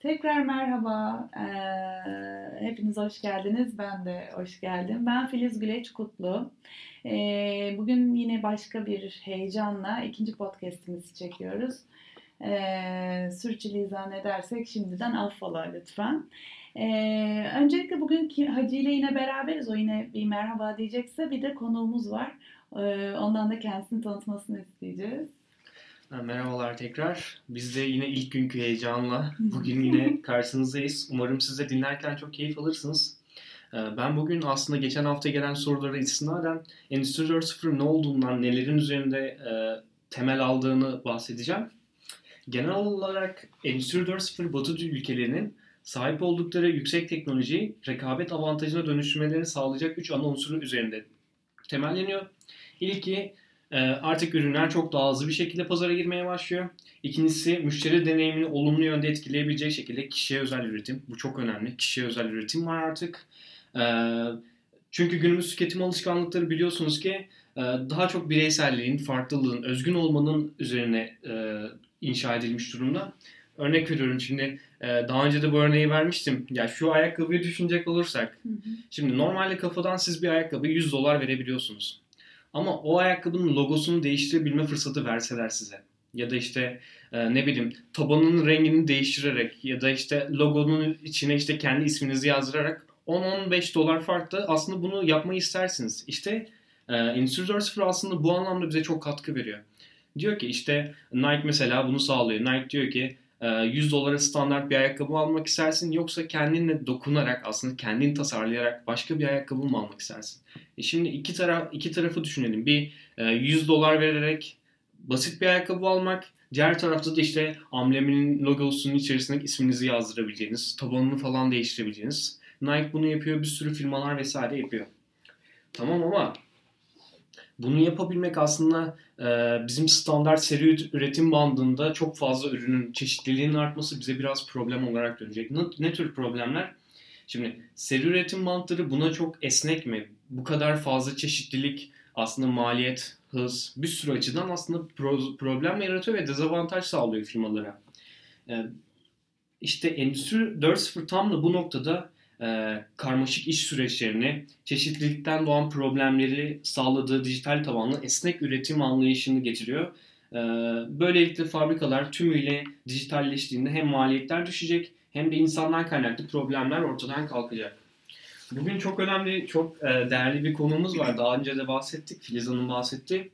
Tekrar merhaba. Ee, hepiniz hoş geldiniz. Ben de hoş geldim. Ben Filiz Güleç Kutlu. Ee, bugün yine başka bir heyecanla ikinci podcastimizi çekiyoruz. Ee, sürçülisan edersek şimdiden affola lütfen. Ee, öncelikle bugün Hacı ile yine beraberiz. O yine bir merhaba diyecekse bir de konuğumuz var. Ee, ondan da kendisini tanıtmasını isteyeceğiz. Merhabalar tekrar. Biz de yine ilk günkü heyecanla bugün yine karşınızdayız. Umarım siz de dinlerken çok keyif alırsınız. Ee, ben bugün aslında geçen hafta gelen sorulara istinaden Endüstri 4.0 ne olduğundan, nelerin üzerinde e, temel aldığını bahsedeceğim. Genel olarak Endüstri 4.0 Batı ülkelerinin sahip oldukları yüksek teknolojiyi rekabet avantajına dönüştürmelerini sağlayacak 3 ana unsuru üzerinde temelleniyor. İlki artık ürünler çok daha hızlı bir şekilde pazara girmeye başlıyor. İkincisi müşteri deneyimini olumlu yönde etkileyebilecek şekilde kişiye özel üretim. Bu çok önemli. Kişiye özel üretim var artık. Ee, çünkü günümüz tüketim alışkanlıkları biliyorsunuz ki e, daha çok bireyselliğin, farklılığın, özgün olmanın üzerine e, inşa edilmiş durumda. Örnek veriyorum şimdi e, daha önce de bu örneği vermiştim. Ya şu ayakkabıyı düşünecek olursak. Şimdi normalde kafadan siz bir ayakkabı 100 dolar verebiliyorsunuz. Ama o ayakkabının logosunu değiştirebilme fırsatı verseler size ya da işte e, ne bileyim tabanının rengini değiştirerek ya da işte logonun içine işte kendi isminizi yazdırarak 10-15 dolar farklı aslında bunu yapmayı istersiniz. İşte e, Endüstri 4.0 aslında bu anlamda bize çok katkı veriyor. Diyor ki işte Nike mesela bunu sağlıyor. Nike diyor ki 100 e, dolara standart bir ayakkabı almak istersin yoksa kendinle dokunarak aslında kendin tasarlayarak başka bir ayakkabı mı almak istersin? E şimdi iki taraf iki tarafı düşünelim. Bir 100 e, dolar vererek basit bir ayakkabı almak, diğer tarafta da işte ambleminin logosunun içerisindeki isminizi yazdırabileceğiniz, tabanını falan değiştirebileceğiniz. Nike bunu yapıyor, bir sürü firmalar vesaire yapıyor. Tamam ama bunu yapabilmek aslında e, bizim standart seri üretim bandında çok fazla ürünün çeşitliliğinin artması bize biraz problem olarak dönecek. Ne, ne tür problemler? Şimdi seri üretim bantları buna çok esnek mi? Bu kadar fazla çeşitlilik aslında maliyet, hız bir sürü açıdan aslında pro- problem yaratıyor ve dezavantaj sağlıyor firmalara. E, işte Endüstri 4.0 tam da bu noktada e, karmaşık iş süreçlerini, çeşitlilikten doğan problemleri sağladığı dijital tabanlı esnek üretim anlayışını getiriyor. E, böylelikle fabrikalar tümüyle dijitalleştiğinde hem maliyetler düşecek hem de insandan kaynaklı problemler ortadan kalkacak. Bugün çok önemli, çok e, değerli bir konumuz var. Daha önce de bahsettik, Filiz Hanım bahsetti.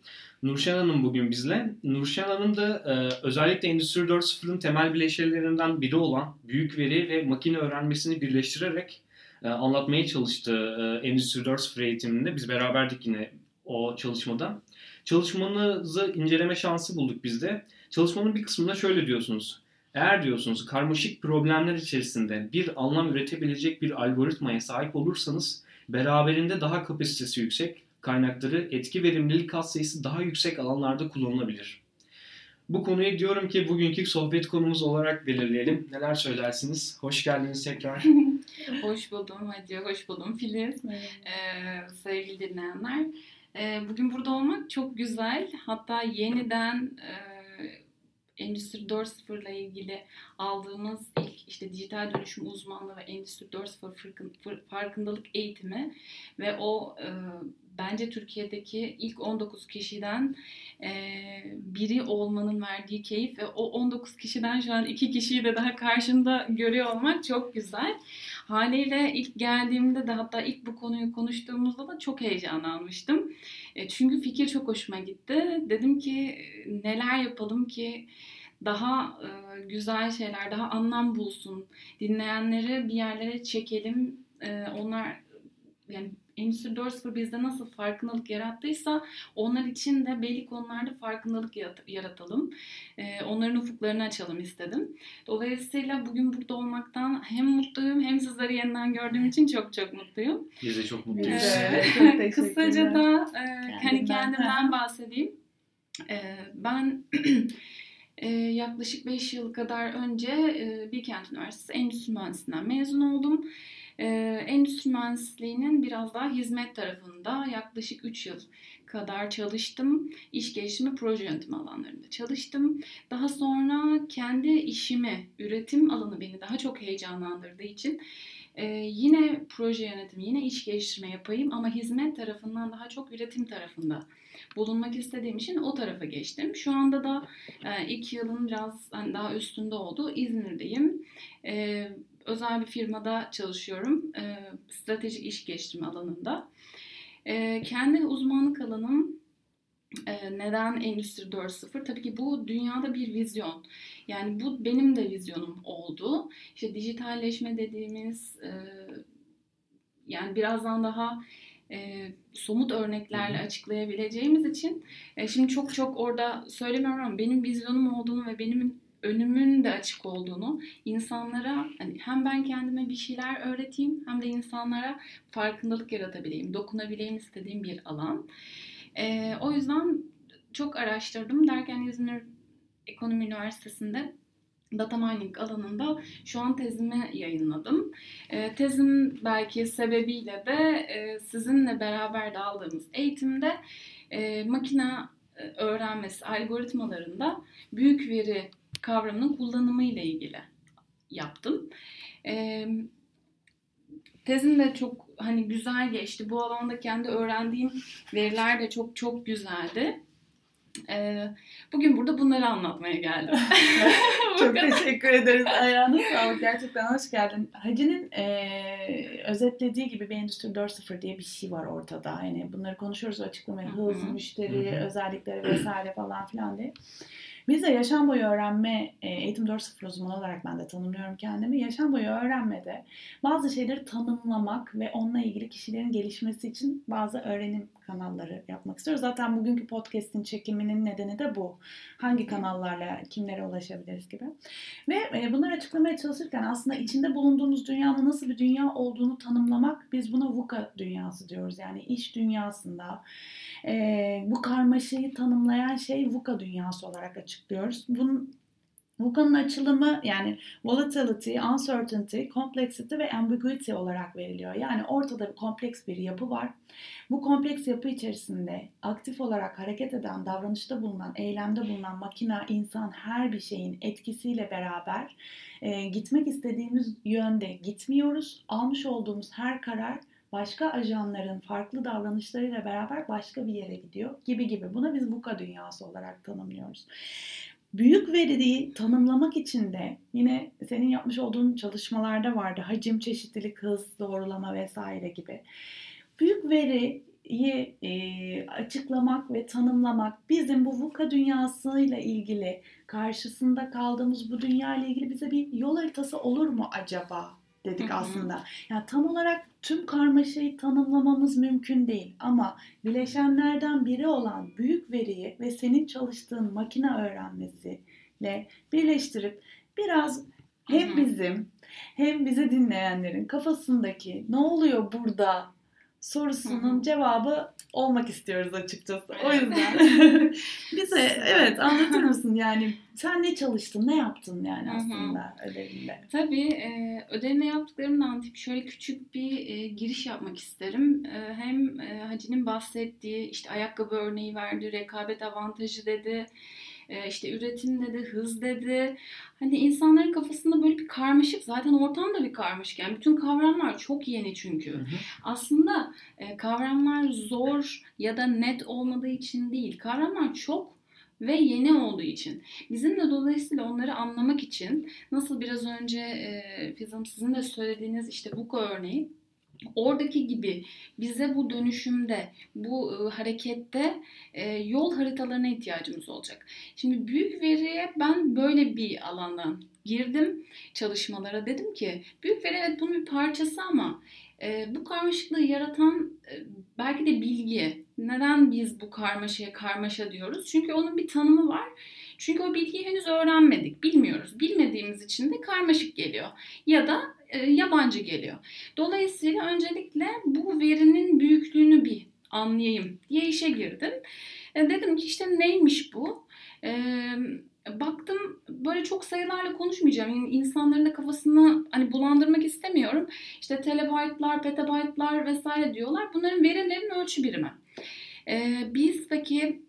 Nurşen Hanım bugün bizle. Nurşen Hanım da e, özellikle Endüstri 4.0'ın temel bileşenlerinden biri olan büyük veri ve makine öğrenmesini birleştirerek e, anlatmaya çalıştığı e, Endüstri 4.0 eğitiminde biz beraberdik yine o çalışmada. Çalışmanızı inceleme şansı bulduk biz de. Çalışmanın bir kısmında şöyle diyorsunuz. Eğer diyorsunuz karmaşık problemler içerisinde bir anlam üretebilecek bir algoritmaya sahip olursanız beraberinde daha kapasitesi yüksek, kaynakları etki verimlilik katsayısı daha yüksek alanlarda kullanılabilir. Bu konuyu diyorum ki bugünkü sohbet konumuz olarak belirleyelim. Neler söylersiniz? Hoş geldiniz tekrar. hoş buldum Hacı, hoş buldum Filiz. Ee, sevgili dinleyenler. Ee, bugün burada olmak çok güzel. Hatta yeniden e, Endüstri 4.0 ile ilgili aldığımız ilk işte dijital dönüşüm uzmanlığı ve Endüstri 4.0 farkındalık eğitimi ve o e, bence Türkiye'deki ilk 19 kişiden e, biri olmanın verdiği keyif ve o 19 kişiden şu an iki kişiyi de daha karşında görüyor olmak çok güzel. Haliyle ilk geldiğimde de hatta ilk bu konuyu konuştuğumuzda da çok heyecanlanmıştım. E, çünkü fikir çok hoşuma gitti. Dedim ki neler yapalım ki daha e, güzel şeyler, daha anlam bulsun. Dinleyenleri bir yerlere çekelim. E, onlar yani Endüstri 4.0 bizde nasıl farkındalık yarattıysa onlar için de belli konularda farkındalık yaratalım. Ee, onların ufuklarını açalım istedim. Dolayısıyla bugün burada olmaktan hem mutluyum hem sizleri yeniden gördüğüm için çok çok mutluyum. Biz de çok mutluyuz. Ee, kısaca da hani kendimden bahsedeyim. Ee, ben e, yaklaşık 5 yıl kadar önce e, Bilkent Üniversitesi Endüstri Mühendisliğinden mezun oldum. E, endüstri mühendisliğinin biraz daha hizmet tarafında yaklaşık 3 yıl kadar çalıştım. İş gelişimi, proje yönetimi alanlarında çalıştım. Daha sonra kendi işimi, üretim alanı beni daha çok heyecanlandırdığı için ee, yine proje yönetimi, yine iş geliştirme yapayım ama hizmet tarafından daha çok üretim tarafında bulunmak istediğim için o tarafa geçtim. Şu anda da e, ilk yılın biraz hani daha üstünde olduğu İzmir'deyim. E, özel bir firmada çalışıyorum. E, stratejik iş geliştirme alanında. E, kendi uzmanlık alanım e, neden Endüstri 4.0? Tabii ki bu dünyada bir vizyon. Yani bu benim de vizyonum oldu. İşte dijitalleşme dediğimiz e, yani birazdan daha e, somut örneklerle açıklayabileceğimiz için e, şimdi çok çok orada söylemiyorum ama benim vizyonum olduğunu ve benim önümün de açık olduğunu insanlara hani hem ben kendime bir şeyler öğreteyim hem de insanlara farkındalık yaratabileyim, dokunabileyim istediğim bir alan. E, o yüzden çok araştırdım derken İzmir Ekonomi Üniversitesi'nde data mining alanında şu an tezimi yayınladım. E, tezim belki sebebiyle de e, sizinle beraber de aldığımız eğitimde e, makine öğrenmesi algoritmalarında büyük veri kavramının kullanımı ile ilgili yaptım. E, tezim de çok hani güzel geçti. Bu alanda kendi öğrendiğim veriler de çok çok güzeldi. Ee, bugün burada bunları anlatmaya geldim. Çok teşekkür ederiz. Ayağına sağlık. Gerçekten hoş geldin. Hacı'nın e, özetlediği gibi bir Endüstri 4.0 diye bir şey var ortada. Yani bunları konuşuyoruz açıklamaya. Hız, müşteri, özellikleri vesaire falan filan diye. Biz de yaşam boyu öğrenme, e, eğitim 4.0 uzmanı olarak ben de tanımlıyorum kendimi. Yaşam boyu öğrenmede bazı şeyleri tanımlamak ve onunla ilgili kişilerin gelişmesi için bazı öğrenim kanalları yapmak istiyoruz. Zaten bugünkü podcast'in çekiminin nedeni de bu. Hangi kanallarla kimlere ulaşabiliriz gibi. Ve e, bunları açıklamaya çalışırken aslında içinde bulunduğumuz dünyanın nasıl bir dünya olduğunu tanımlamak biz buna VUCA dünyası diyoruz. Yani iş dünyasında e, bu karmaşayı tanımlayan şey VUCA dünyası olarak açıklıyoruz. Bunun VUCA'nın açılımı yani volatility, uncertainty, complexity ve ambiguity olarak veriliyor. Yani ortada bir kompleks bir yapı var. Bu kompleks yapı içerisinde aktif olarak hareket eden, davranışta bulunan, eylemde bulunan makina, insan her bir şeyin etkisiyle beraber e, gitmek istediğimiz yönde gitmiyoruz. Almış olduğumuz her karar başka ajanların farklı davranışlarıyla beraber başka bir yere gidiyor gibi gibi. Buna biz buka dünyası olarak tanımlıyoruz. Büyük veriyi tanımlamak için de yine senin yapmış olduğun çalışmalarda vardı. Hacim, çeşitlilik, hız, doğrulama vesaire gibi. Büyük veriyi e, açıklamak ve tanımlamak bizim bu VUCA dünyasıyla ilgili karşısında kaldığımız bu dünya ile ilgili bize bir yol haritası olur mu acaba dedik Hı-hı. aslında. Yani tam olarak tüm karmaşayı tanımlamamız mümkün değil. Ama bileşenlerden biri olan büyük veriyi ve senin çalıştığın makine öğrenmesiyle birleştirip biraz hem bizim hem bizi dinleyenlerin kafasındaki ne oluyor burada sorusunun cevabı olmak istiyoruz açıkçası. O yüzden. Bize evet anlatır mısın? Yani sen ne çalıştın, ne yaptın yani aslında ödevinde? Tabii e, ödevinde yaptıklarımdan tip şöyle küçük bir e, giriş yapmak isterim. E, hem e, Hacı'nın bahsettiği işte ayakkabı örneği verdi, rekabet avantajı dedi e, işte üretim dedi, hız dedi. Hani insanların kafasında böyle bir karmaşık zaten ortam da bir karmaşık. Yani bütün kavramlar çok yeni çünkü. Hı hı. Aslında e, kavramlar zor ya da net olmadığı için değil. Kavramlar çok ve yeni olduğu için. Bizim de dolayısıyla onları anlamak için nasıl biraz önce e, Fizam sizin de söylediğiniz işte VUCA örneği oradaki gibi bize bu dönüşümde, bu e, harekette e, yol haritalarına ihtiyacımız olacak. Şimdi büyük veriye ben böyle bir alandan girdim çalışmalara. Dedim ki büyük veri evet bunun bir parçası ama e, bu karmaşıklığı yaratan belki de bilgi. Neden biz bu karmaşaya karmaşa diyoruz? Çünkü onun bir tanımı var. Çünkü o bilgiyi henüz öğrenmedik, bilmiyoruz. Bilmediğimiz için de karmaşık geliyor. Ya da yabancı geliyor. Dolayısıyla öncelikle bu verinin büyüklüğünü bir anlayayım diye işe girdim. E, dedim ki işte neymiş bu? E, baktım böyle çok sayılarla konuşmayacağım. Yani insanların da kafasını hani bulandırmak istemiyorum. İşte telebaytlar, petabaytlar vesaire diyorlar. Bunların verilerin ölçü birimi. Ee, biz peki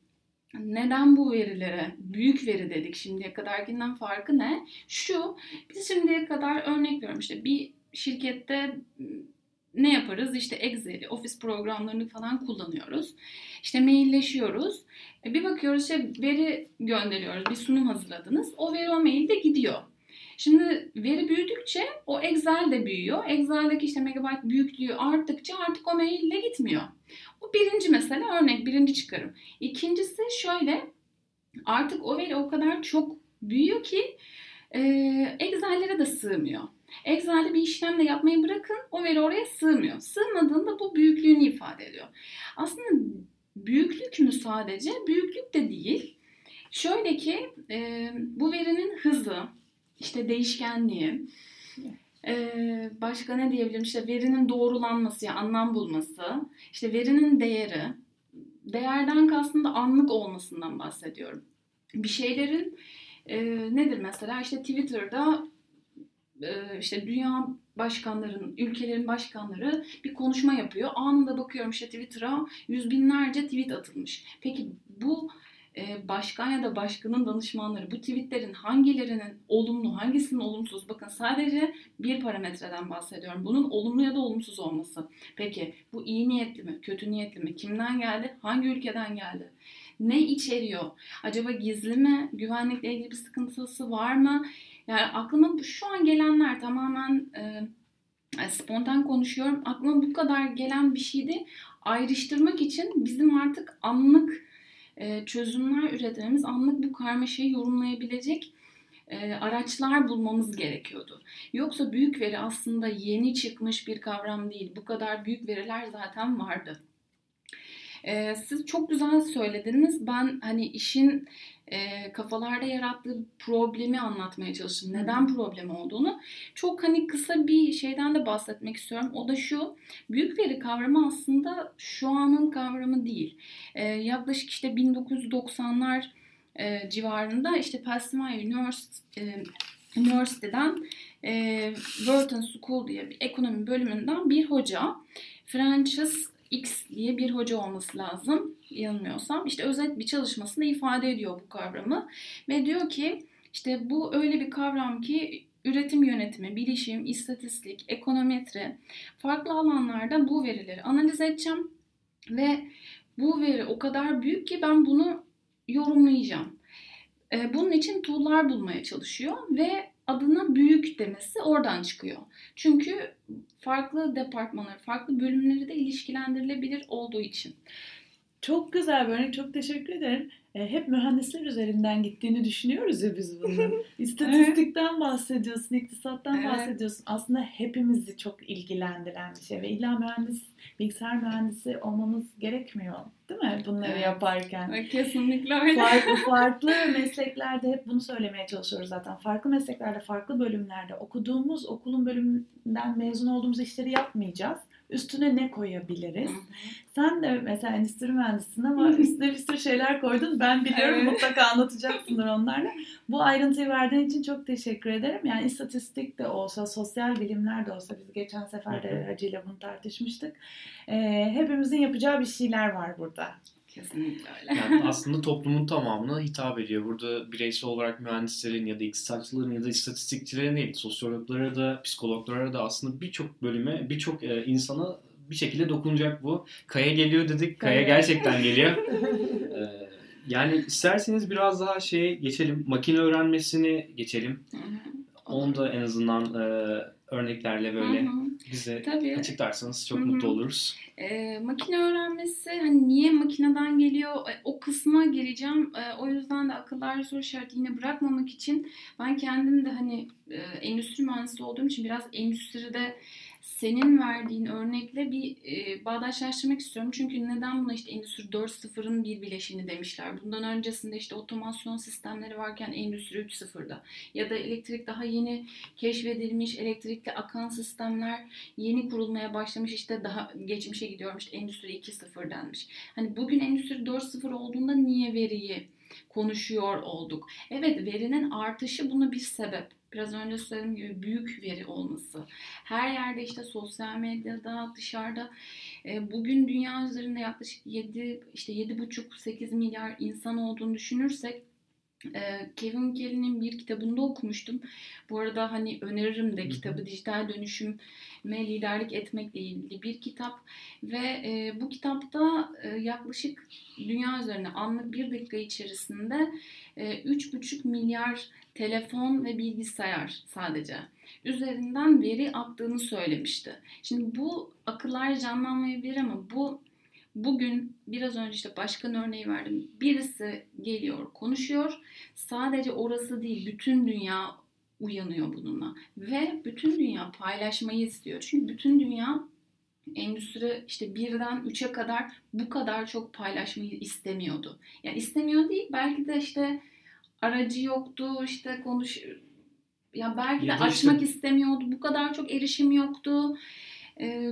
neden bu verilere büyük veri dedik şimdiye kadarkinden farkı ne? Şu, biz şimdiye kadar örnek veriyorum işte bir şirkette ne yaparız? İşte Excel'i, ofis programlarını falan kullanıyoruz. İşte mailleşiyoruz. E bir bakıyoruz işte veri gönderiyoruz. Bir sunum hazırladınız. O veri o mailde gidiyor. Şimdi veri büyüdükçe o Excel de büyüyor. Excel'deki işte megabayt büyüklüğü arttıkça artık o maille gitmiyor. Bu birinci mesele örnek, birinci çıkarım. İkincisi şöyle artık o veri o kadar çok büyüyor ki e, Excel'lere de sığmıyor. Excel'de bir işlemle yapmayı bırakın o veri oraya sığmıyor. Sığmadığında bu büyüklüğünü ifade ediyor. Aslında büyüklük mü sadece? Büyüklük de değil. Şöyle ki e, bu verinin hızı, işte değişkenliği, e, başka ne diyebilirim? İşte verinin doğrulanması, yani anlam bulması, işte verinin değeri, değerden kastım da anlık olmasından bahsediyorum. Bir şeylerin e, nedir mesela? İşte Twitter'da e, işte dünya başkanların, ülkelerin başkanları bir konuşma yapıyor. Anında bakıyorum işte Twitter'a yüz binlerce tweet atılmış. Peki bu başkan ya da başkanın danışmanları bu tweetlerin hangilerinin olumlu, hangisinin olumsuz? Bakın sadece bir parametreden bahsediyorum. Bunun olumlu ya da olumsuz olması. Peki bu iyi niyetli mi, kötü niyetli mi? Kimden geldi? Hangi ülkeden geldi? Ne içeriyor? Acaba gizli mi? Güvenlikle ilgili bir sıkıntısı var mı? Yani aklıma şu an gelenler tamamen e, spontan konuşuyorum. Aklıma bu kadar gelen bir şeydi. Ayrıştırmak için bizim artık anlık e, çözümler üretmemiz, anlık bu karmaşayı yorumlayabilecek e, araçlar bulmamız gerekiyordu. Yoksa büyük veri aslında yeni çıkmış bir kavram değil. Bu kadar büyük veriler zaten vardı. E, siz çok güzel söylediniz. Ben hani işin e, kafalarda yarattığı problemi anlatmaya çalıştım. Neden problem olduğunu. Çok hani kısa bir şeyden de bahsetmek istiyorum. O da şu. Büyük veri kavramı aslında şu anın kavramı değil. E, yaklaşık işte 1990'lar e, civarında işte Pennsylvania University, e, Üniversiteden e, Wharton School diye bir ekonomi bölümünden bir hoca Francis X diye bir hoca olması lazım yanılmıyorsam. İşte özet bir çalışmasında ifade ediyor bu kavramı ve diyor ki işte bu öyle bir kavram ki üretim yönetimi, bilişim, istatistik, ekonometri farklı alanlarda bu verileri analiz edeceğim ve bu veri o kadar büyük ki ben bunu yorumlayacağım. Bunun için tool'lar bulmaya çalışıyor ve adına büyük demesi oradan çıkıyor. Çünkü farklı departmanlar, farklı bölümleri de ilişkilendirilebilir olduğu için. Çok güzel bir örnek. Çok teşekkür ederim. E, hep mühendisler üzerinden gittiğini düşünüyoruz ya biz bunu. İstatistikten bahsediyorsun, iktisattan evet. bahsediyorsun. Aslında hepimizi çok ilgilendiren bir şey ve illa mühendis, bilgisayar mühendisi olmamız gerekmiyor. Değil mi? Bunları evet. yaparken. Kesinlikle öyle. Farklı, farklı mesleklerde hep bunu söylemeye çalışıyoruz zaten. Farklı mesleklerde, farklı bölümlerde okuduğumuz okulun bölümünden mezun olduğumuz işleri yapmayacağız üstüne ne koyabiliriz? Sen de mesela endüstri mühendisisin ama üstüne bir sürü şeyler koydun. Ben biliyorum evet. mutlaka anlatacaksındır onlarla. Bu ayrıntıyı verdiğin için çok teşekkür ederim. Yani istatistik de olsa, sosyal bilimler de olsa biz geçen sefer de Hacı ile bunu tartışmıştık. Ee, hepimizin yapacağı bir şeyler var burada. Kesinlikle öyle. Yani aslında toplumun tamamına hitap ediyor. Burada bireysel olarak mühendislerin ya da iktisatçıların ya da istatistikçilerin değil, sosyologlara da, psikologlara da aslında birçok bölüme, birçok e, insana bir şekilde dokunacak bu. Kaya geliyor dedik. Kaya, gerçekten geliyor. ee, yani isterseniz biraz daha şey geçelim. Makine öğrenmesini geçelim. Onu da en azından e, örneklerle böyle hı hı. Bize Tabii. açıklarsanız çok hı hı. mutlu oluruz. E, makine öğrenmesi hani niye makineden geliyor e, o kısma geleceğim. E, o yüzden de akıllarda soru işareti yine bırakmamak için ben kendim de hani e, endüstri mühendisi olduğum için biraz endüstride senin verdiğin örnekle bir e, bağdaşlaştırmak istiyorum. Çünkü neden buna işte Endüstri 4.0'ın bir bileşini demişler. Bundan öncesinde işte otomasyon sistemleri varken Endüstri 3.0'da ya da elektrik daha yeni keşfedilmiş, elektrikli akan sistemler yeni kurulmaya başlamış işte daha geçmişe gidiyorum işte Endüstri 2.0 denmiş. Hani bugün Endüstri 4.0 olduğunda niye veriyi konuşuyor olduk. Evet verinin artışı bunu bir sebep. Biraz önce söylediğim gibi büyük veri olması. Her yerde işte sosyal medyada, dışarıda e, bugün dünya üzerinde yaklaşık 7 işte 7,5-8 milyar insan olduğunu düşünürsek Kevin Kelly'nin bir kitabında okumuştum. Bu arada hani öneririm de kitabı Dijital Dönüşüm ve Liderlik Etmekle ilgili bir kitap. Ve e, bu kitapta e, yaklaşık dünya üzerinde anlık bir dakika içerisinde e, 3,5 milyar telefon ve bilgisayar sadece üzerinden veri attığını söylemişti. Şimdi bu akıllar canlanmayabilir ama bu bugün biraz önce işte başkan örneği verdim. Birisi geliyor, konuşuyor. Sadece orası değil, bütün dünya uyanıyor bununla. Ve bütün dünya paylaşmayı istiyor. Çünkü bütün dünya endüstri işte birden üçe kadar bu kadar çok paylaşmayı istemiyordu. Yani istemiyor değil belki de işte aracı yoktu işte konuş ya belki de Ya açmak istemiyordu. Bu kadar çok erişim yoktu.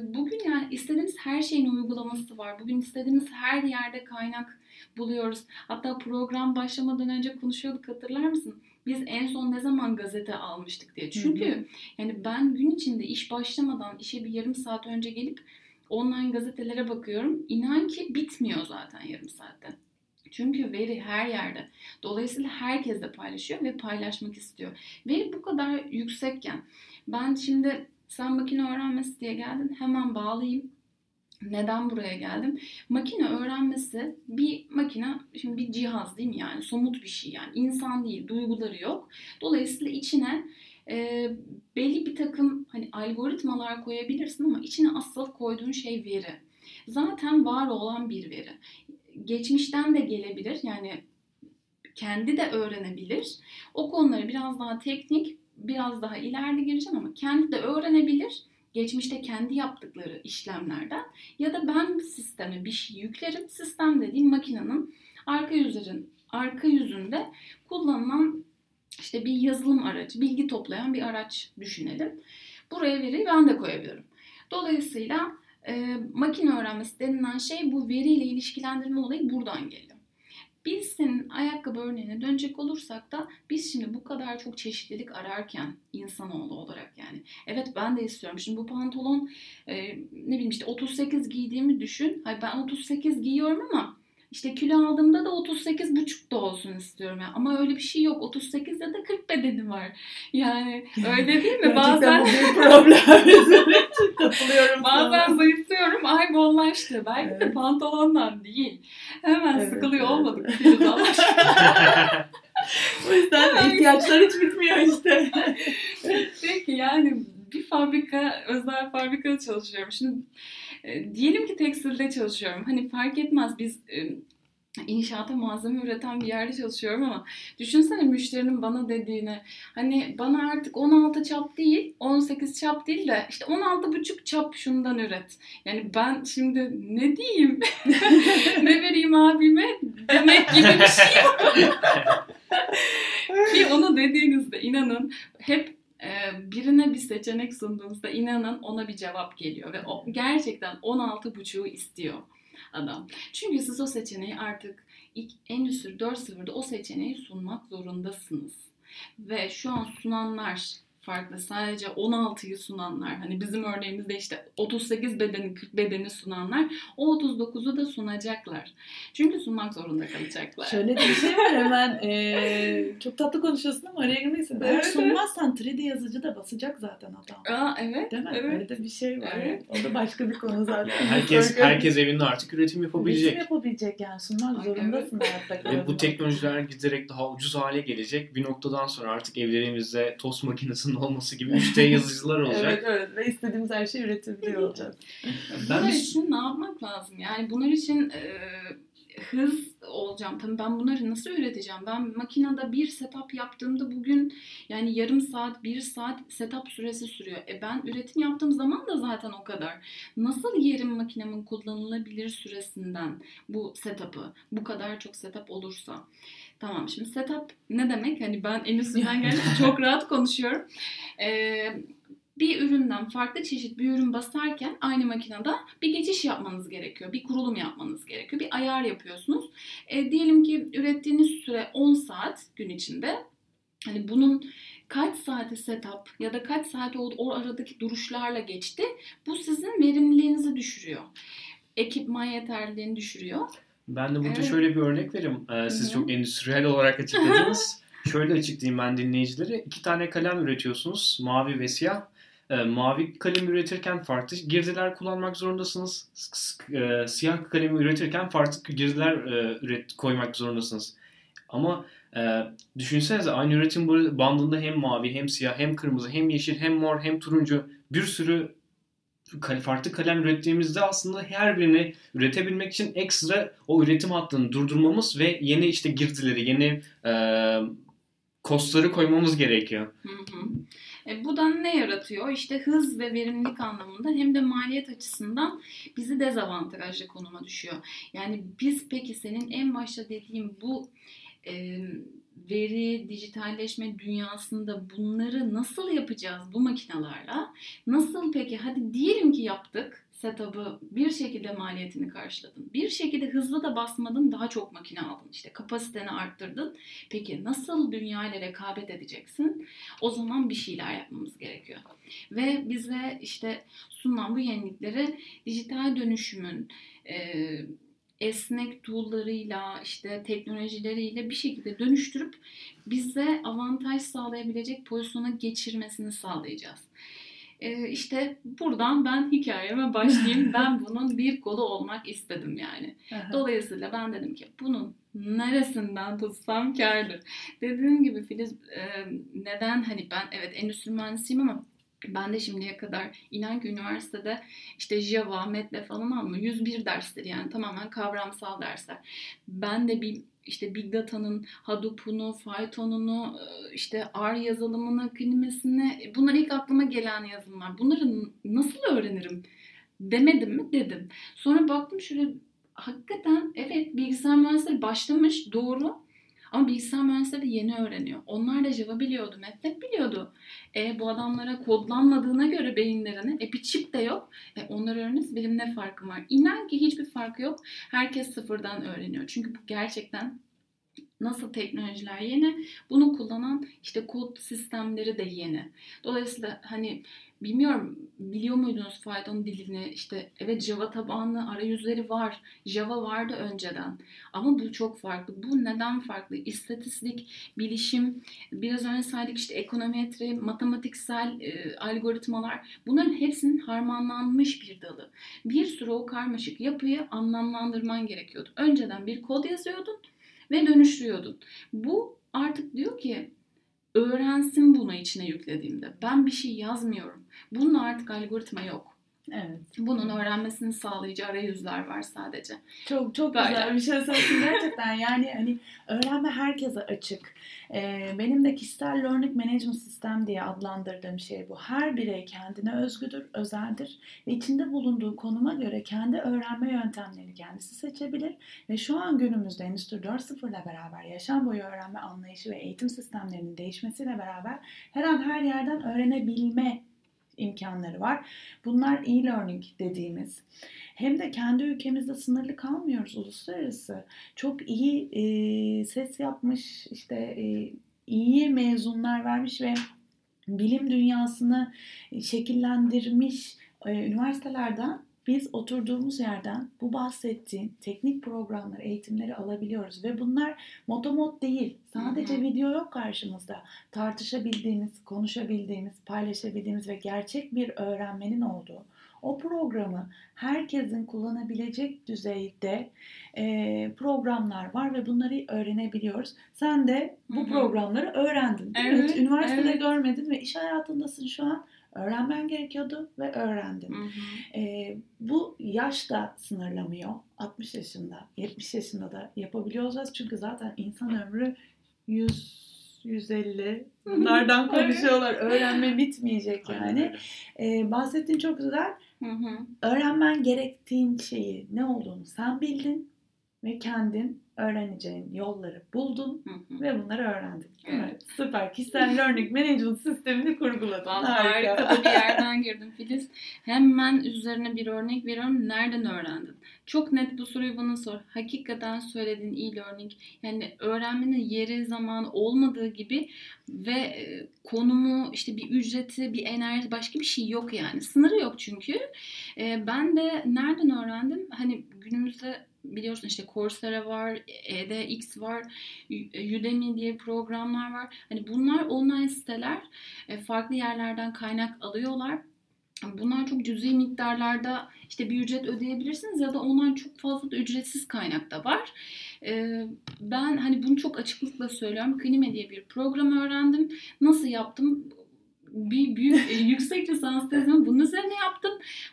Bugün yani istediğimiz her şeyin uygulaması var. Bugün istediğimiz her yerde kaynak buluyoruz. Hatta program başlamadan önce konuşuyorduk hatırlar mısın? Biz en son ne zaman gazete almıştık diye. Çünkü yani ben gün içinde iş başlamadan işe bir yarım saat önce gelip online gazetelere bakıyorum. İnan ki bitmiyor zaten yarım saatte. Çünkü veri her yerde. Dolayısıyla herkes de paylaşıyor ve paylaşmak istiyor. Veri bu kadar yüksekken ben şimdi sen makine öğrenmesi diye geldin hemen bağlayayım. Neden buraya geldim? Makine öğrenmesi bir makine, şimdi bir cihaz değil mi yani somut bir şey yani insan değil, duyguları yok. Dolayısıyla içine e, belli bir takım hani algoritmalar koyabilirsin ama içine asıl koyduğun şey veri. Zaten var olan bir veri. Geçmişten de gelebilir yani kendi de öğrenebilir. O konuları biraz daha teknik, biraz daha ileride gireceğim ama kendi de öğrenebilir. Geçmişte kendi yaptıkları işlemlerden ya da ben sisteme bir şey yüklerim. Sistem dediğim makinenin arka yüzün arka yüzünde kullanılan işte bir yazılım aracı, bilgi toplayan bir araç düşünelim. Buraya veriyi ben de koyabilirim. Dolayısıyla e, makine öğrenmesi denilen şey bu veriyle ilişkilendirme olayı buradan geliyor. Biz senin ayakkabı örneğine dönecek olursak da biz şimdi bu kadar çok çeşitlilik ararken insanoğlu olarak yani. Evet ben de istiyorum. Şimdi bu pantolon e, ne bileyim işte 38 giydiğimi düşün. Hayır ben 38 giyiyorum ama işte kilo aldığımda da 38 buçuk da olsun istiyorum. Yani. Ama öyle bir şey yok. 38 ya da 40 bedeni var. Yani öyle değil mi? Bazen bu bir problem. Katılıyorum Bazen sana. zayıflıyorum. Ay bollaştı. Belki de Evet. pantolondan değil. Hemen Evet, sıkılıyor evet. olmadık. De. O yüzden ihtiyaçlar hiç bitmiyor işte. Peki yani bir fabrika, özel fabrikada çalışıyorum. Şimdi e, diyelim ki tekstilde çalışıyorum. Hani fark etmez biz e, inşaata malzeme üreten bir yerde çalışıyorum ama düşünsene müşterinin bana dediğini hani bana artık 16 çap değil 18 çap değil de işte 16 buçuk çap şundan üret. Yani ben şimdi ne diyeyim ne vereyim abime demek gibi bir şey yok. Ki onu dediğinizde inanın hep birine bir seçenek sunduğunuzda inanın ona bir cevap geliyor ve o gerçekten 16 buçuğu istiyor adam. Çünkü siz o seçeneği artık ilk Endüstri 4.0'da o seçeneği sunmak zorundasınız. Ve şu an sunanlar farklı. Sadece 16'yı sunanlar. Hani bizim örneğimizde işte 38 bedeni 40 bedeni sunanlar o 39'u da sunacaklar. Çünkü sunmak zorunda kalacaklar. Şöyle de bir şey var hemen eee, çok tatlı konuşuyorsun ama araya girmeysin. Eğer Evet, sunmazsan 3D yazıcı da basacak zaten adam. Aa evet. Değil mi? Evet. Öyle de bir şey var. Evet. O da başka bir konu zaten. herkes herkes evinde artık üretim Üretim yapabilecek. yapabilecek yani sunmak Ay, zorundasın hayatta Ve bu teknolojiler giderek daha ucuz hale gelecek. Bir noktadan sonra artık evlerimizde tost makinesinin olması gibi 3D yazıcılar olacak. Evet evet ve istediğimiz her şeyi üretebiliyor olacağız. Ben bunlar için ne yapmak lazım? Yani bunlar için e, hız olacağım. Tabii ben bunları nasıl üreteceğim? Ben makinede bir setup yaptığımda bugün yani yarım saat, bir saat setup süresi sürüyor. E ben üretim yaptığım zaman da zaten o kadar. Nasıl yerim makinemin kullanılabilir süresinden bu setup'ı? Bu kadar çok setup olursa. Tamam şimdi setup ne demek? Hani ben endüstriden geldim çok rahat konuşuyorum. Ee, bir üründen farklı çeşit bir ürün basarken aynı makinede bir geçiş yapmanız gerekiyor. Bir kurulum yapmanız gerekiyor. Bir ayar yapıyorsunuz. E, diyelim ki ürettiğiniz süre 10 saat gün içinde. Hani bunun kaç saati setup ya da kaç saati o, o aradaki duruşlarla geçti. Bu sizin verimliliğinizi düşürüyor. Ekipman yeterliliğini düşürüyor. Ben de burada Evet. şöyle bir örnek vereyim. Ee, siz çok endüstriyel olarak açıkladınız. şöyle açıklayayım ben dinleyicilere. İki tane kalem üretiyorsunuz. Mavi ve siyah. Ee, mavi kalem üretirken farklı girdiler kullanmak zorundasınız. E, siyah kalemi üretirken farklı girdiler e, üret koymak zorundasınız. Ama e, düşünsenize aynı üretim bandında hem mavi hem siyah hem kırmızı hem yeşil hem mor hem turuncu bir sürü farklı kalem ürettiğimizde aslında her birini üretebilmek için ekstra o üretim hattını durdurmamız ve yeni işte girdileri, yeni e, kostları koymamız gerekiyor. E, bu da ne yaratıyor? İşte hız ve verimlilik anlamında hem de maliyet açısından bizi dezavantajlı konuma düşüyor. Yani biz peki senin en başta dediğim bu e, veri, dijitalleşme dünyasında bunları nasıl yapacağız bu makinalarla? Nasıl peki hadi diyelim ki yaptık setup'ı bir şekilde maliyetini karşıladın. Bir şekilde hızlı da basmadın daha çok makine aldın. İşte kapasiteni arttırdın. Peki nasıl dünya rekabet edeceksin? O zaman bir şeyler yapmamız gerekiyor. Ve bize işte sunulan bu yenilikleri dijital dönüşümün e, esnek tool'larıyla işte teknolojileriyle bir şekilde dönüştürüp bize avantaj sağlayabilecek pozisyona geçirmesini sağlayacağız. E, işte buradan ben hikayeme başlayayım. ben bunun bir kolu olmak istedim yani. Dolayısıyla ben dedim ki bunun neresinden tutsam kârdır. Dediğim gibi Filiz e, neden hani ben evet endüstri mühendisiyim ama ben de şimdiye kadar inan ki üniversitede işte Java, MATLAB falan almıyor. 101 dersleri yani tamamen kavramsal dersler. Ben de bir işte Big Data'nın Hadoop'unu, Python'unu, e, işte R yazılımını, klimesini bunlar ilk aklıma gelen yazılımlar. Bunları nasıl öğrenirim demedim mi? Dedim. Sonra baktım şöyle hakikaten evet bilgisayar mühendisleri başlamış doğru ama bilgisayar mühendisleri de yeni öğreniyor. Onlar da Java biliyordu, MATLAB biliyordu. E, bu adamlara kodlanmadığına göre beyinlerine e, bir çip de yok. E, onlar öğreniriz benim ne farkım var? İnan ki hiçbir farkı yok. Herkes sıfırdan öğreniyor. Çünkü bu gerçekten nasıl teknolojiler yeni, bunu kullanan işte kod sistemleri de yeni. Dolayısıyla hani bilmiyorum biliyor muydunuz Python dilini işte evet Java tabanlı arayüzleri var. Java vardı önceden. Ama bu çok farklı. Bu neden farklı? İstatistik, bilişim, biraz önce saydık işte ekonometri, matematiksel e, algoritmalar bunların hepsinin harmanlanmış bir dalı. Bir sürü o karmaşık yapıyı anlamlandırman gerekiyordu. Önceden bir kod yazıyordun ve dönüştürüyordun. Bu artık diyor ki öğrensin bunu içine yüklediğimde. Ben bir şey yazmıyorum. Bunun artık algoritma yok. Evet. Bunun öğrenmesini sağlayıcı arayüzler var sadece. Çok çok Böyle. güzel bir şey söyledin gerçekten. Yani hani öğrenme herkese açık. Ee, benim de kişisel learning management sistem diye adlandırdığım şey bu. Her birey kendine özgüdür, özeldir ve içinde bulunduğu konuma göre kendi öğrenme yöntemlerini kendisi seçebilir ve şu an günümüzde Endüstri 4.0 ile beraber yaşam boyu öğrenme anlayışı ve eğitim sistemlerinin değişmesiyle beraber her an her yerden öğrenebilme imkanları var. Bunlar e-learning dediğimiz hem de kendi ülkemizde sınırlı kalmıyoruz uluslararası. Çok iyi e, ses yapmış, işte e, iyi mezunlar vermiş ve bilim dünyasını şekillendirmiş e, üniversitelerden biz oturduğumuz yerden bu bahsettiğin teknik programları, eğitimleri alabiliyoruz ve bunlar motomot değil. Sadece Hı hı. video yok karşımızda. Tartışabildiğimiz, konuşabildiğimiz, paylaşabildiğimiz ve gerçek bir öğrenmenin olduğu o programı herkesin kullanabilecek düzeyde e, programlar var ve bunları öğrenebiliyoruz. Sen de bu Hı hı. programları öğrendin. Değil mi? Evet, Hiç Üniversitede evet. görmedin ve iş hayatındasın şu an. Öğrenmen gerekiyordu ve öğrendin. Hı hı. E, bu yaş da sınırlamıyor. 60 yaşında, 70 yaşında da yapabiliyoruz. Çünkü zaten insan ömrü 100 150 bunlardan konuşuyorlar. Öğrenme bitmeyecek yani. öyle. E, bahsettiğin çok güzel. Hı hı. Öğrenmen gerektiğin şeyi ne olduğunu sen bildin ve kendin öğreneceğin yolları buldun Hı hı. ve bunları öğrendin. Evet. Süper. Kişisel learning management sistemini kurguladın. Vallahi harika da bir yerden girdim Filiz. Hemen üzerine bir örnek veriyorum. Nereden öğrendin? Çok net bu soruyu bana sor. Hakikaten söylediğin e-learning yani öğrenmenin yeri zamanı olmadığı gibi ve e, konumu işte bir ücreti bir enerji başka bir şey yok yani. Sınırı yok çünkü. E, ben de nereden öğrendim? Hani günümüzde biliyorsun işte Coursera var, edX var, Udemy diye programlar var. Hani bunlar online siteler. E, farklı yerlerden kaynak alıyorlar. Bunlar çok cüzi miktarlarda işte bir ücret ödeyebilirsiniz ya da online çok fazla da ücretsiz kaynak da var. E, ben hani bunu çok açıklıkla söylüyorum. Klime diye bir program öğrendim. Nasıl yaptım? Bir büyük e, yüksek lisans tezimi bunun üzerine yaptım.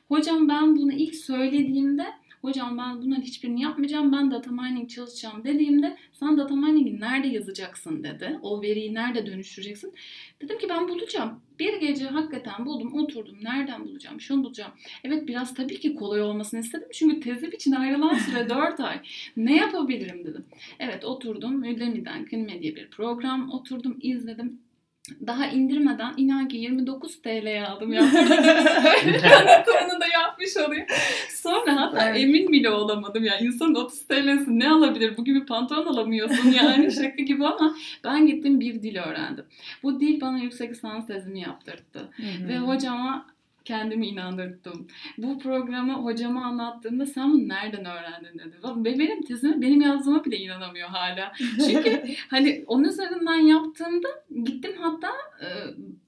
Hocam ben bunu ilk söylediğimde hocam ben bunların hiçbirini yapmayacağım ben data mining çalışacağım dediğimde sen data mining'i nerede yazacaksın dedi. O veriyi nerede dönüştüreceksin. Dedim ki ben bulacağım. Bir gece hakikaten buldum oturdum nereden bulacağım şunu bulacağım. Evet biraz tabii ki kolay olmasını istedim çünkü tezim için ayrılan süre 4 ay. Ne yapabilirim dedim. Evet oturdum Udemy'den Klime diye bir program oturdum izledim daha indirmeden inan ki 29 TL'ye aldım ya. Tanıtımını da yapmış olayım. Sonra hatta Evet. emin bile olamadım ya. İnsan 30 TL'si ne alabilir? Bugün bir pantolon alamıyorsun yani şaka gibi ama ben gittim bir dil öğrendim. Bu dil bana yüksek lisans tezimi yaptırdı. Hı hı. Ve hocama kendimi inandırdım. Bu programı hocama anlattığımda sen bunu nereden öğrendin dedi. Benim tezime benim yazdığıma bile inanamıyor hala. Çünkü hani onun üzerinden yaptığımda gittim hatta e,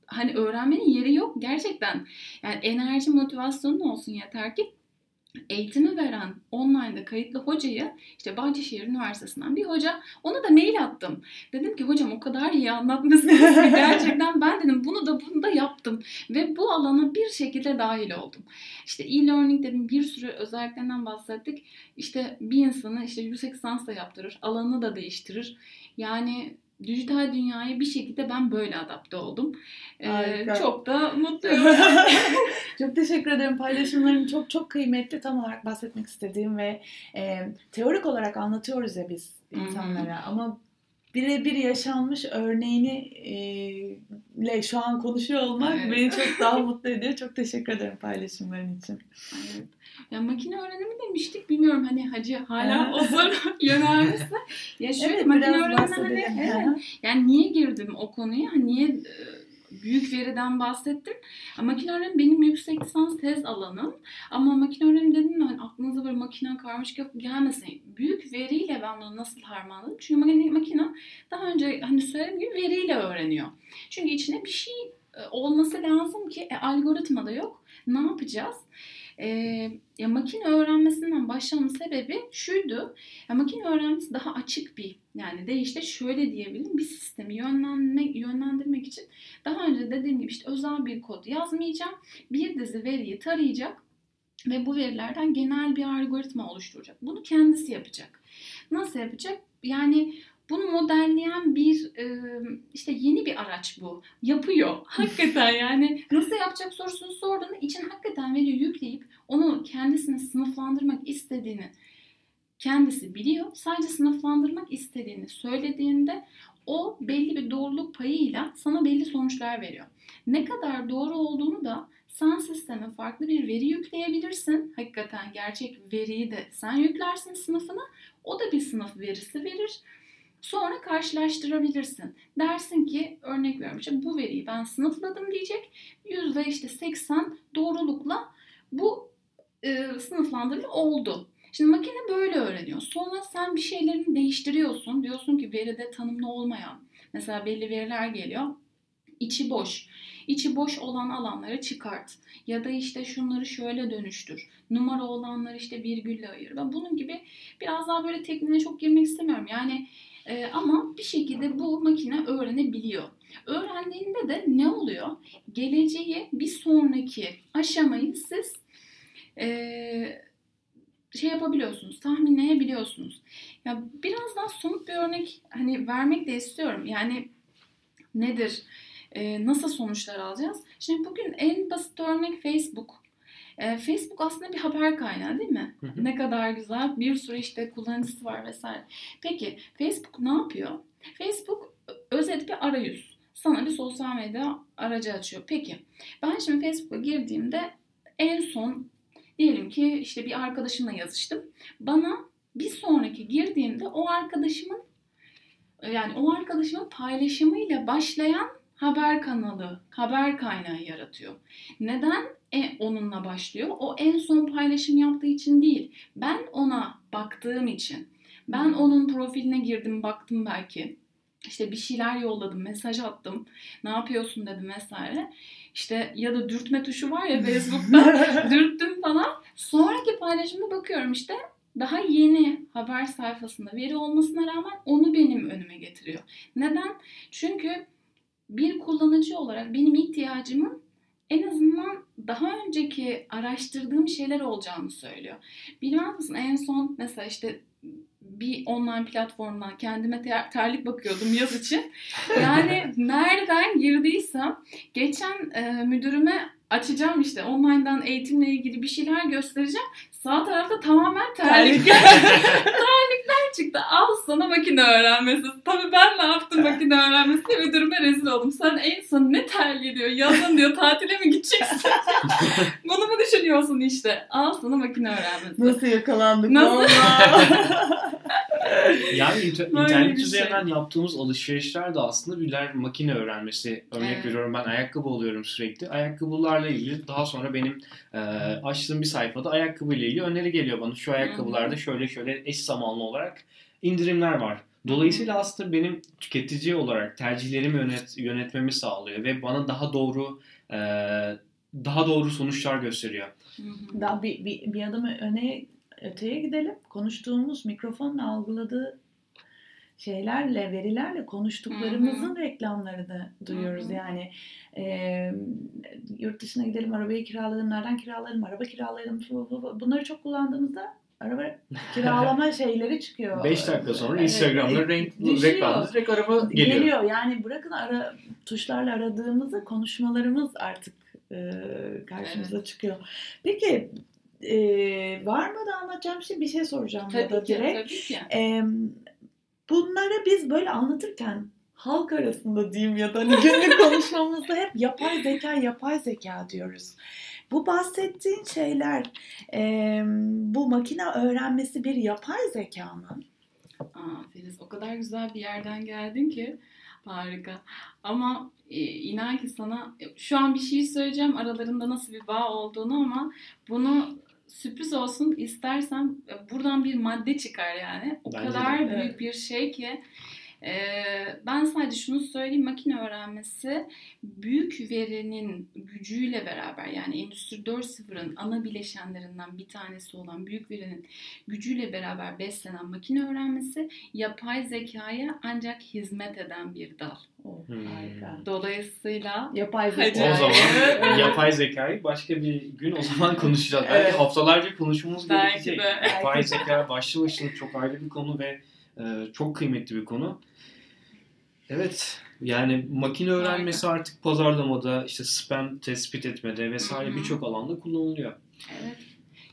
hani öğrenmenin yeri yok gerçekten. Yani enerji motivasyonun olsun yeter ki eğitimi veren online'da kayıtlı hocayı işte Bahçeşehir Üniversitesi'nden bir hoca ona da mail attım. Dedim ki hocam o kadar iyi anlatmışsınız ki gerçekten ben dedim bunu da bunu da yaptım ve bu alana bir şekilde dahil oldum. İşte e-learning dedim bir sürü özelliklerinden bahsettik. İşte bir insanı işte yüksek lisans da yaptırır, alanını da değiştirir. Yani dijital dünyaya bir şekilde ben böyle adapte oldum. Ee, çok da mutluyum. çok teşekkür ederim. Paylaşımların çok çok kıymetli. Tam olarak bahsetmek istediğim ve e, teorik olarak anlatıyoruz ya biz insanlara ama birebir yaşanmış örneğini e, ile şu an konuşuyor olmak Evet. beni çok daha mutlu ediyor. Çok teşekkür ederim paylaşımların için. Evet. Ya makine öğrenimi demiştik. Bilmiyorum hani hacı hala o yönelmişse. Ya şöyle Evet, makine öğrenimi hani, evet. Yani niye girdim o konuya? Niye büyük veriden bahsettim? Makine öğrenimi benim yüksek lisans tez alanım. Ama makine öğrenimi dedim mi hani aklınıza böyle makine karmaşık gelmesin. Büyük veriyle ben bunu nasıl harmanladım? Çünkü makine daha önce hani söylediğim gibi veriyle öğreniyor. Çünkü içine bir şey e, olması lazım ki e, algoritma da yok. Ne yapacağız? E, ya makine öğrenmesinden başlamamın sebebi şuydu. Ya makine öğrenmesi daha açık bir yani de işte şöyle diyebilirim bir sistemi yönlendirmek, yönlendirmek için daha önce dediğim gibi işte özel bir kod yazmayacağım. Bir dizi veriyi tarayacak ve bu verilerden genel bir algoritma oluşturacak. Bunu kendisi yapacak. Nasıl yapacak? Yani bunu modelleyen bir e, işte yeni bir araç bu. Yapıyor. Hakikaten yani nasıl yapacak sorusunu sorduğunda için hakikaten veriyi yükleyip onu kendisini sınıflandırmak istediğini kendisi biliyor. Sadece sınıflandırmak istediğini söylediğinde o belli bir doğruluk payıyla sana belli sonuçlar veriyor. Ne kadar doğru olduğunu da sen sisteme farklı bir veri yükleyebilirsin. Hakikaten gerçek veriyi de sen yüklersin sınıfına. O da bir sınıf verisi verir. Sonra karşılaştırabilirsin. Dersin ki örnek veriyorum işte bu veriyi ben sınıfladım diyecek. Yüzde işte 80 doğrulukla bu e, sınıflandırma oldu. Şimdi makine böyle öğreniyor. Sonra sen bir şeylerini değiştiriyorsun. Diyorsun ki veride tanımlı olmayan mesela belli veriler geliyor. İçi boş. İçi boş olan alanları çıkart. Ya da işte şunları şöyle dönüştür. Numara olanları işte virgülle ayır. Ben bunun gibi biraz daha böyle tekniğe çok girmek istemiyorum. Yani e, ama bir şekilde bu makine öğrenebiliyor. Öğrendiğinde de ne oluyor? Geleceği bir sonraki aşamayı siz e, şey yapabiliyorsunuz, tahminleyebiliyorsunuz. Ya biraz daha somut bir örnek hani vermek de istiyorum. Yani nedir? Ee, nasıl sonuçlar alacağız? Şimdi bugün en basit örnek Facebook. E, Facebook aslında bir haber kaynağı değil mi? Hı hı. Ne kadar güzel. Bir sürü işte kullanıcısı var vesaire. Peki Facebook ne yapıyor? Facebook özet bir arayüz. Sana bir sosyal medya aracı açıyor. Peki ben şimdi Facebook'a girdiğimde en son diyelim ki işte bir arkadaşımla yazıştım. Bana bir sonraki girdiğimde o arkadaşımın yani o arkadaşımın paylaşımıyla başlayan haber kanalı, haber kaynağı yaratıyor. Neden e, onunla başlıyor? O en son paylaşım yaptığı için değil. Ben ona baktığım için. Ben onun profiline girdim, baktım belki. İşte bir şeyler yolladım, mesaj attım. Ne yapıyorsun dedim vesaire. İşte ya da dürtme tuşu var ya Facebook'ta. dürttüm falan. Sonraki paylaşımda bakıyorum işte daha yeni haber sayfasında veri olmasına rağmen onu benim önüme getiriyor. Neden? Çünkü bir kullanıcı olarak benim ihtiyacımın en azından daha önceki araştırdığım şeyler olacağını söylüyor. Bilmez misin en son mesela işte bir online platformdan kendime ter- terlik bakıyordum yaz için. Yani nereden girdiysem geçen e, müdürüme açacağım işte online'dan eğitimle ilgili bir şeyler göstereceğim. Sağ tarafta tamamen terlikler, terlikler çıktı. Al sana makine öğrenmesi. Tabii ben ne yaptım makine öğrenmesi müdürüme rezil oldum. Sen en son ne terliği diyor. Yazın diyor tatile mi gideceksin? Bunu mu düşünüyorsun işte? Al sana makine öğrenmesi. Nasıl yakalandık? Nasıl? Yani inter- internet şey. üzerinden yaptığımız alışverişler de aslında birer makine öğrenmesi. Örnek Evet. veriyorum ben ayakkabı alıyorum sürekli. Ayakkabılarla ilgili daha sonra benim e, açtığım bir sayfada ayakkabı ile ilgili öneri geliyor bana. Şu ayakkabılarda şöyle şöyle eş zamanlı olarak indirimler var. Dolayısıyla aslında benim tüketici olarak tercihlerimi yönet, yönetmemi sağlıyor ve bana daha doğru e, daha doğru sonuçlar gösteriyor. Hı hı. Daha bir, bir, bir adım öne öteye gidelim. Konuştuğumuz mikrofonla algıladığı şeylerle, verilerle konuştuklarımızın reklamlarını duyuyoruz. Hı hı. Yani e, yurt dışına gidelim, arabayı kiralayalım, nereden kiralayalım, araba kiralayalım. bu- bu- bu- Bunları çok kullandığımızda araba kiralama şeyleri çıkıyor. 5 dakika sonra Evet, Instagram'da renk, düşüyor. reklamda direkt araba geliyor. Geliyor. Yani bırakın ara tuşlarla aradığımızı konuşmalarımız artık e, karşımıza çıkıyor. Peki e, var mı da anlatacağım şey bir şey soracağım ya da Tabii ki, direkt. tabii ki. E, bunları biz böyle anlatırken halk arasında diyeyim ya da hani günlük konuşmamızda hep yapay zeka yapay zeka diyoruz. Bu bahsettiğin şeyler e, bu makine öğrenmesi bir yapay zeka mı? Aa, Filiz o kadar güzel bir yerden geldin ki harika. Ama e, inan ki sana e, şu an bir şey söyleyeceğim aralarında nasıl bir bağ olduğunu ama bunu sürpriz olsun istersen e, buradan bir madde çıkar yani. O Bence de. kadar büyük Evet. bir şey ki ben sadece şunu söyleyeyim makine öğrenmesi büyük verinin gücüyle beraber yani Endüstri 4.0'ın ana bileşenlerinden bir tanesi olan büyük verinin gücüyle beraber beslenen makine öğrenmesi yapay zekaya ancak hizmet eden bir dal. Oh, Hmm. Harika. Dolayısıyla Yapay zeka. O zaman yapay zekayı başka bir gün o zaman konuşacağız. Belki Evet. haftalarca konuşmamız Belki gerekecek. de. Yapay zeka başlı başına çok ayrı bir konu ve e, çok kıymetli bir konu. Evet. Yani makine öğrenmesi artık pazarlamada, işte spam tespit etmede vesaire birçok alanda kullanılıyor. evet.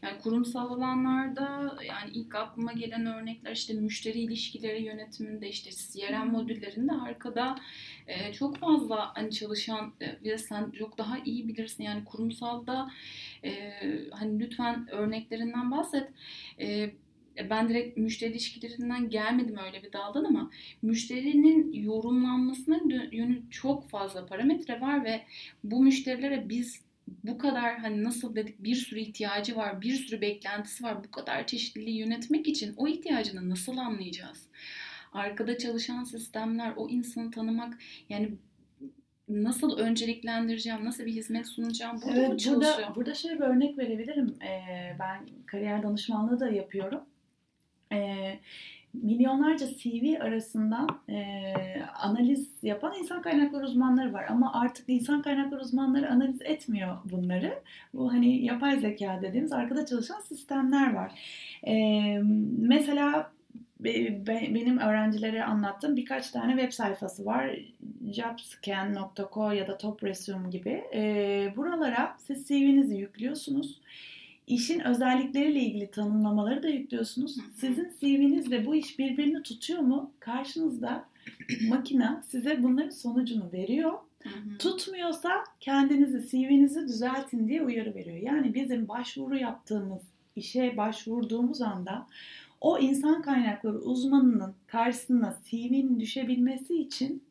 Yani kurumsal alanlarda yani ilk aklıma gelen örnekler işte müşteri ilişkileri yönetiminde işte CRM modüllerinde arkada e, çok fazla hani çalışan e, ve sen çok daha iyi bilirsin yani kurumsalda e, hani lütfen örneklerinden bahset. E, ben direkt müşteri ilişkilerinden gelmedim öyle bir daldan ama müşterinin yorumlanmasına yönü çok fazla parametre var ve bu müşterilere biz bu kadar hani nasıl dedik bir sürü ihtiyacı var, bir sürü beklentisi var. Bu kadar çeşitliliği yönetmek için o ihtiyacını nasıl anlayacağız? Arkada çalışan sistemler, o insanı tanımak yani nasıl önceliklendireceğim, nasıl bir hizmet sunacağım burada mı Evet, çalışıyor? burada, burada şöyle bir örnek verebilirim. Ee, ben kariyer danışmanlığı da yapıyorum. Ee, milyonlarca CV arasından e, analiz yapan insan kaynakları uzmanları var. Ama artık insan kaynakları uzmanları analiz etmiyor bunları. Bu hani yapay zeka dediğimiz arkada çalışan sistemler var. Ee, mesela benim öğrencilere anlattığım birkaç tane web sayfası var. jobscan.co ya da Top Resume gibi. E, buralara siz CV'nizi yüklüyorsunuz. İşin özellikleriyle ilgili tanımlamaları da yüklüyorsunuz. Sizin CV'nizle bu iş birbirini tutuyor mu? Karşınızda makine size bunların sonucunu veriyor. Tutmuyorsa kendinizi CV'nizi düzeltin diye uyarı veriyor. Yani bizim başvuru yaptığımız işe başvurduğumuz anda o insan kaynakları uzmanının karşısına CV'nin düşebilmesi için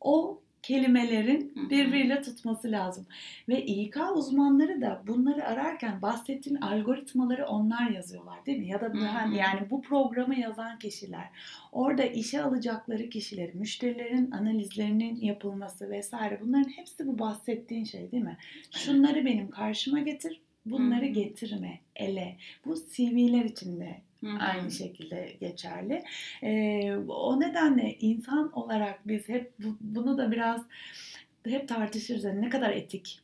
o kelimelerin birbiriyle tutması lazım. Ve İK uzmanları da bunları ararken bahsettiğin algoritmaları onlar yazıyorlar değil mi? Ya da bu, yani bu programı yazan kişiler. Orada işe alacakları kişileri, müşterilerin analizlerinin yapılması vesaire bunların hepsi bu bahsettiğin şey değil mi? Şunları benim karşıma getir, bunları getirme, ele. Bu CV'ler içinde Hı-hı. Aynı şekilde geçerli. Ee, o nedenle insan olarak biz hep bu, bunu da biraz hep tartışırız. Yani ne kadar etik?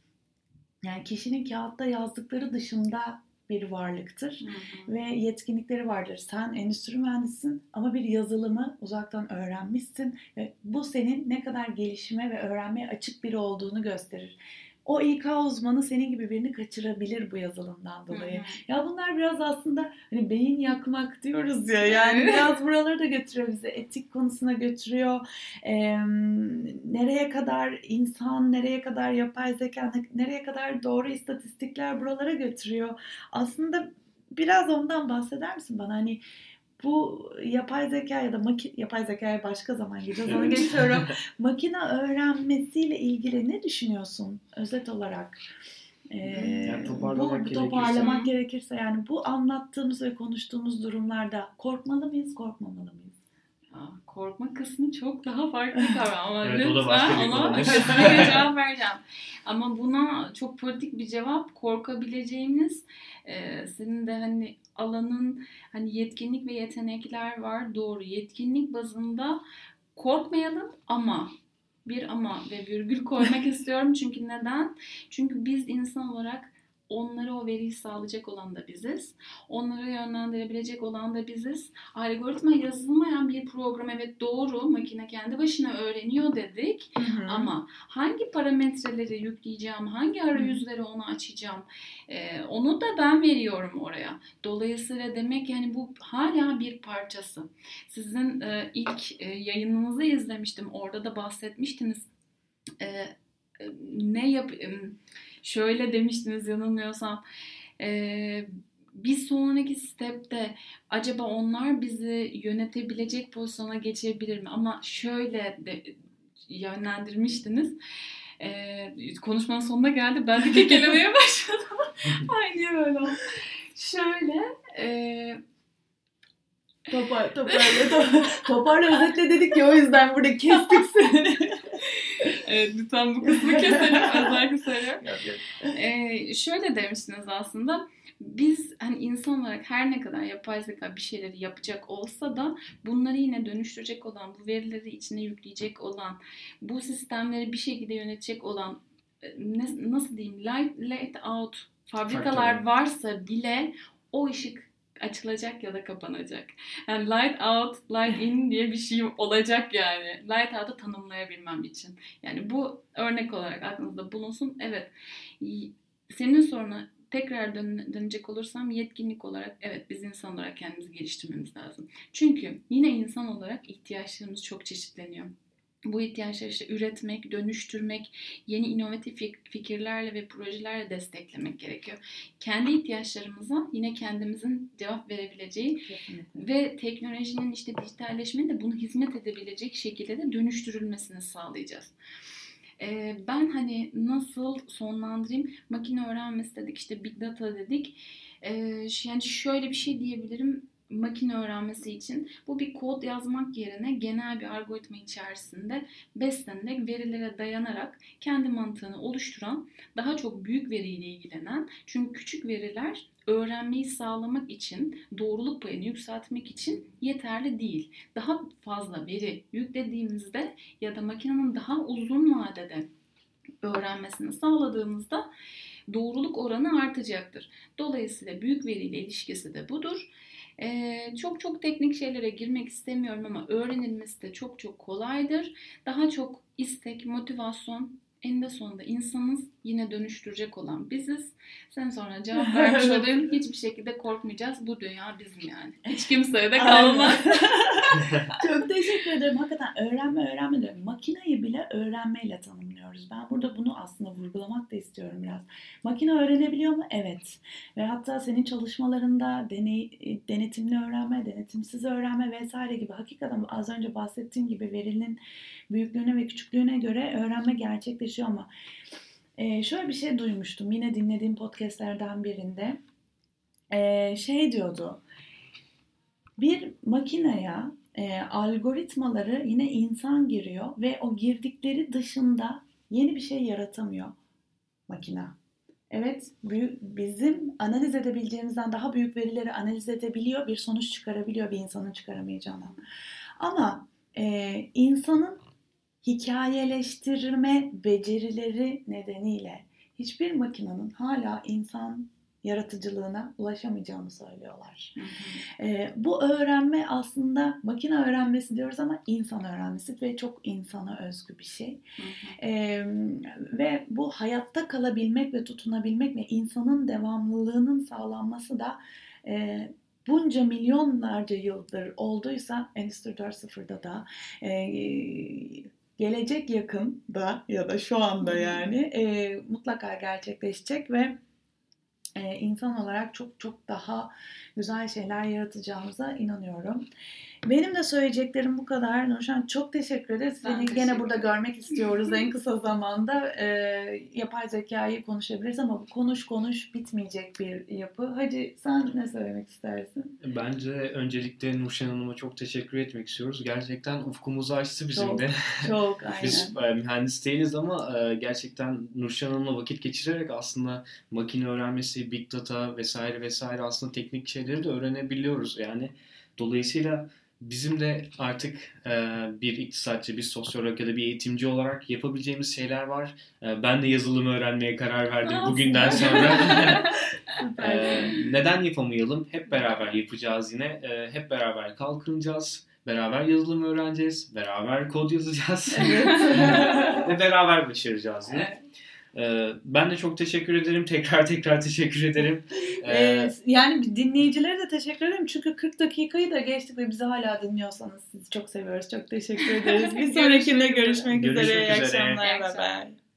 Yani kişinin kağıtta yazdıkları dışında bir varlıktır hı hı. ve yetkinlikleri vardır. Sen endüstri mühendisisin ama bir yazılımı uzaktan öğrenmişsin ve bu senin ne kadar gelişime ve öğrenmeye açık biri olduğunu gösterir o İK uzmanı senin gibi birini kaçırabilir bu yazılımdan dolayı. Hı hı. Ya bunlar biraz aslında hani beyin yakmak diyoruz ya yani biraz buraları da götürüyor bizi etik konusuna götürüyor. Ee, nereye kadar insan, nereye kadar yapay zeka, nereye kadar doğru istatistikler buralara götürüyor. Aslında biraz ondan bahseder misin bana? Hani bu yapay zeka ya da maki, yapay zekaya başka zaman gideceğiz ama geçiyorum. Makine öğrenmesiyle ilgili ne düşünüyorsun özet olarak? Ee, yani toparlamak, bu, toparlamak gerekirse. gerekirse yani bu anlattığımız ve konuştuğumuz durumlarda korkmalı mıyız, korkmamalı mıyız? korkma kısmı çok daha farklı kavram ama evet, lütfen ona kesinlikle cevap vereceğim. Ama buna çok politik bir cevap korkabileceğimiz e, senin de hani alanın hani yetkinlik ve yetenekler var doğru yetkinlik bazında korkmayalım ama bir ama ve virgül koymak istiyorum çünkü neden? Çünkü biz insan olarak Onlara o veriyi sağlayacak olan da biziz. Onları yönlendirebilecek olan da biziz. Algoritma yazılmayan bir program evet doğru makine kendi başına öğreniyor dedik. Hı hı. Ama hangi parametreleri yükleyeceğim, hangi arayüzleri ona açacağım e, onu da ben veriyorum oraya. Dolayısıyla demek yani bu hala bir parçası. Sizin e, ilk e, yayınınızı izlemiştim. Orada da bahsetmiştiniz. E ne yap... Şöyle demiştiniz yanılmıyorsam. E, bir sonraki stepte acaba onlar bizi yönetebilecek pozisyona geçebilir mi? Ama şöyle de yönlendirmiştiniz. Ee, konuşmanın sonuna geldi. Ben de kekelemeye başladım. Ay niye böyle oldu? Şöyle e, Topar, toparla, toparla, toparla özetle dedik ya o yüzden burada kestik seni. Evet lütfen bu kısmı keselim özellikle söylüyorum. Ee, şöyle demiştiniz aslında biz hani insan olarak her ne kadar yapay zeka bir şeyleri yapacak olsa da bunları yine dönüştürecek olan, bu verileri içine yükleyecek olan, bu sistemleri bir şekilde yönetecek olan e, nasıl diyeyim light, light out fabrikalar varsa bile o ışık açılacak ya da kapanacak. Yani light out, light in diye bir şey olacak yani. Light out'ı tanımlayabilmem için. Yani bu örnek olarak aklınızda bulunsun. Evet. Senin soruna tekrar dön, dönecek olursam yetkinlik olarak evet biz insan olarak kendimizi geliştirmemiz lazım. Çünkü yine insan olarak ihtiyaçlarımız çok çeşitleniyor bu ihtiyaçları işte üretmek, dönüştürmek, yeni inovatif fikirlerle ve projelerle desteklemek gerekiyor. Kendi ihtiyaçlarımıza yine kendimizin cevap verebileceği Kesinlikle. ve teknolojinin işte dijitalleşmenin de bunu hizmet edebilecek şekilde de dönüştürülmesini sağlayacağız. Ee, ben hani nasıl sonlandırayım? Makine öğrenmesi dedik, işte big data dedik. Ee, yani şöyle bir şey diyebilirim makine öğrenmesi için bu bir kod yazmak yerine genel bir algoritma içerisinde beslenerek verilere dayanarak kendi mantığını oluşturan daha çok büyük veriyle ilgilenen çünkü küçük veriler öğrenmeyi sağlamak için doğruluk payını yükseltmek için yeterli değil. Daha fazla veri yüklediğimizde ya da makinenin daha uzun vadede öğrenmesini sağladığımızda doğruluk oranı artacaktır. Dolayısıyla büyük veriyle ilişkisi de budur Ee, çok çok teknik şeylere girmek istemiyorum ama öğrenilmesi de çok çok kolaydır. Daha çok istek, motivasyon, eninde sonunda insanız yine dönüştürecek olan biziz. Sen sonra cevap vermiş olayım. Hiçbir şekilde korkmayacağız. Bu dünya bizim yani. Hiç kimseye de kalmaz. Çok teşekkür ederim. Hakikaten öğrenme öğrenme diyorum. Makinayı bile öğrenmeyle tanımlıyoruz. Ben burada bunu aslında vurgulamak da istiyorum biraz. Makine öğrenebiliyor mu? Evet. Ve hatta senin çalışmalarında deney, denetimli öğrenme, denetimsiz öğrenme vesaire gibi hakikaten az önce bahsettiğim gibi verinin büyüklüğüne ve küçüklüğüne göre öğrenme gerçekleşiyor ama ee, şöyle bir şey duymuştum yine dinlediğim podcastlerden birinde. Ee, şey diyordu. Bir makineye e, algoritmaları yine insan giriyor ve o girdikleri dışında yeni bir şey yaratamıyor makina. Evet, büyük, bizim analiz edebileceğimizden daha büyük verileri analiz edebiliyor, bir sonuç çıkarabiliyor bir insanın çıkaramayacağından. Ama e, insanın hikayeleştirme becerileri nedeniyle hiçbir makinenin hala insan yaratıcılığına ulaşamayacağını söylüyorlar. Hı hı. E, bu öğrenme aslında makine öğrenmesi diyoruz ama insan öğrenmesi ve çok insana özgü bir şey. Hı. E, ve bu hayatta kalabilmek ve tutunabilmek ve insanın devamlılığının sağlanması da e, bunca milyonlarca yıldır olduysa Endüstri 4.0'da da e, gelecek yakında ya da şu anda yani e, mutlaka gerçekleşecek ve insan olarak çok çok daha güzel şeyler yaratacağımıza inanıyorum. Benim de söyleyeceklerim bu kadar. Nurşan çok teşekkür ederiz. Seni teşekkür gene burada görmek istiyoruz en kısa zamanda. E, yapay zekayı konuşabiliriz ama bu konuş konuş bitmeyecek bir yapı. Hadi sen ne söylemek istersin? Bence öncelikle Nurşan Hanım'a çok teşekkür etmek istiyoruz. Gerçekten ufkumuzu açtı bizim çok, de. Çok aynen. Biz e, mühendis değiliz ama e, gerçekten Nurşan Hanım'la vakit geçirerek aslında makine öğrenmesi, big data vesaire vesaire aslında teknik şeyleri de öğrenebiliyoruz. Yani dolayısıyla bizim de artık e, bir iktisatçı, bir sosyolog ya da bir eğitimci olarak yapabileceğimiz şeyler var. E, ben de yazılım öğrenmeye karar verdim Aslında. bugünden sonra. e, neden yapamayalım? Hep beraber yapacağız yine. E, hep beraber kalkınacağız. Beraber yazılım öğreneceğiz. Beraber kod yazacağız. Ve beraber başaracağız yine. Evet. Ee, ben de çok teşekkür ederim. Tekrar tekrar teşekkür ederim. Ee, yani dinleyicilere de teşekkür ederim. Çünkü 40 dakikayı da geçtik ve bizi hala dinliyorsanız sizi çok seviyoruz. Çok teşekkür ederiz. Bir sonrakinde görüşmek, görüşmek üzere. üzere. İyi akşamlar. Bye bye.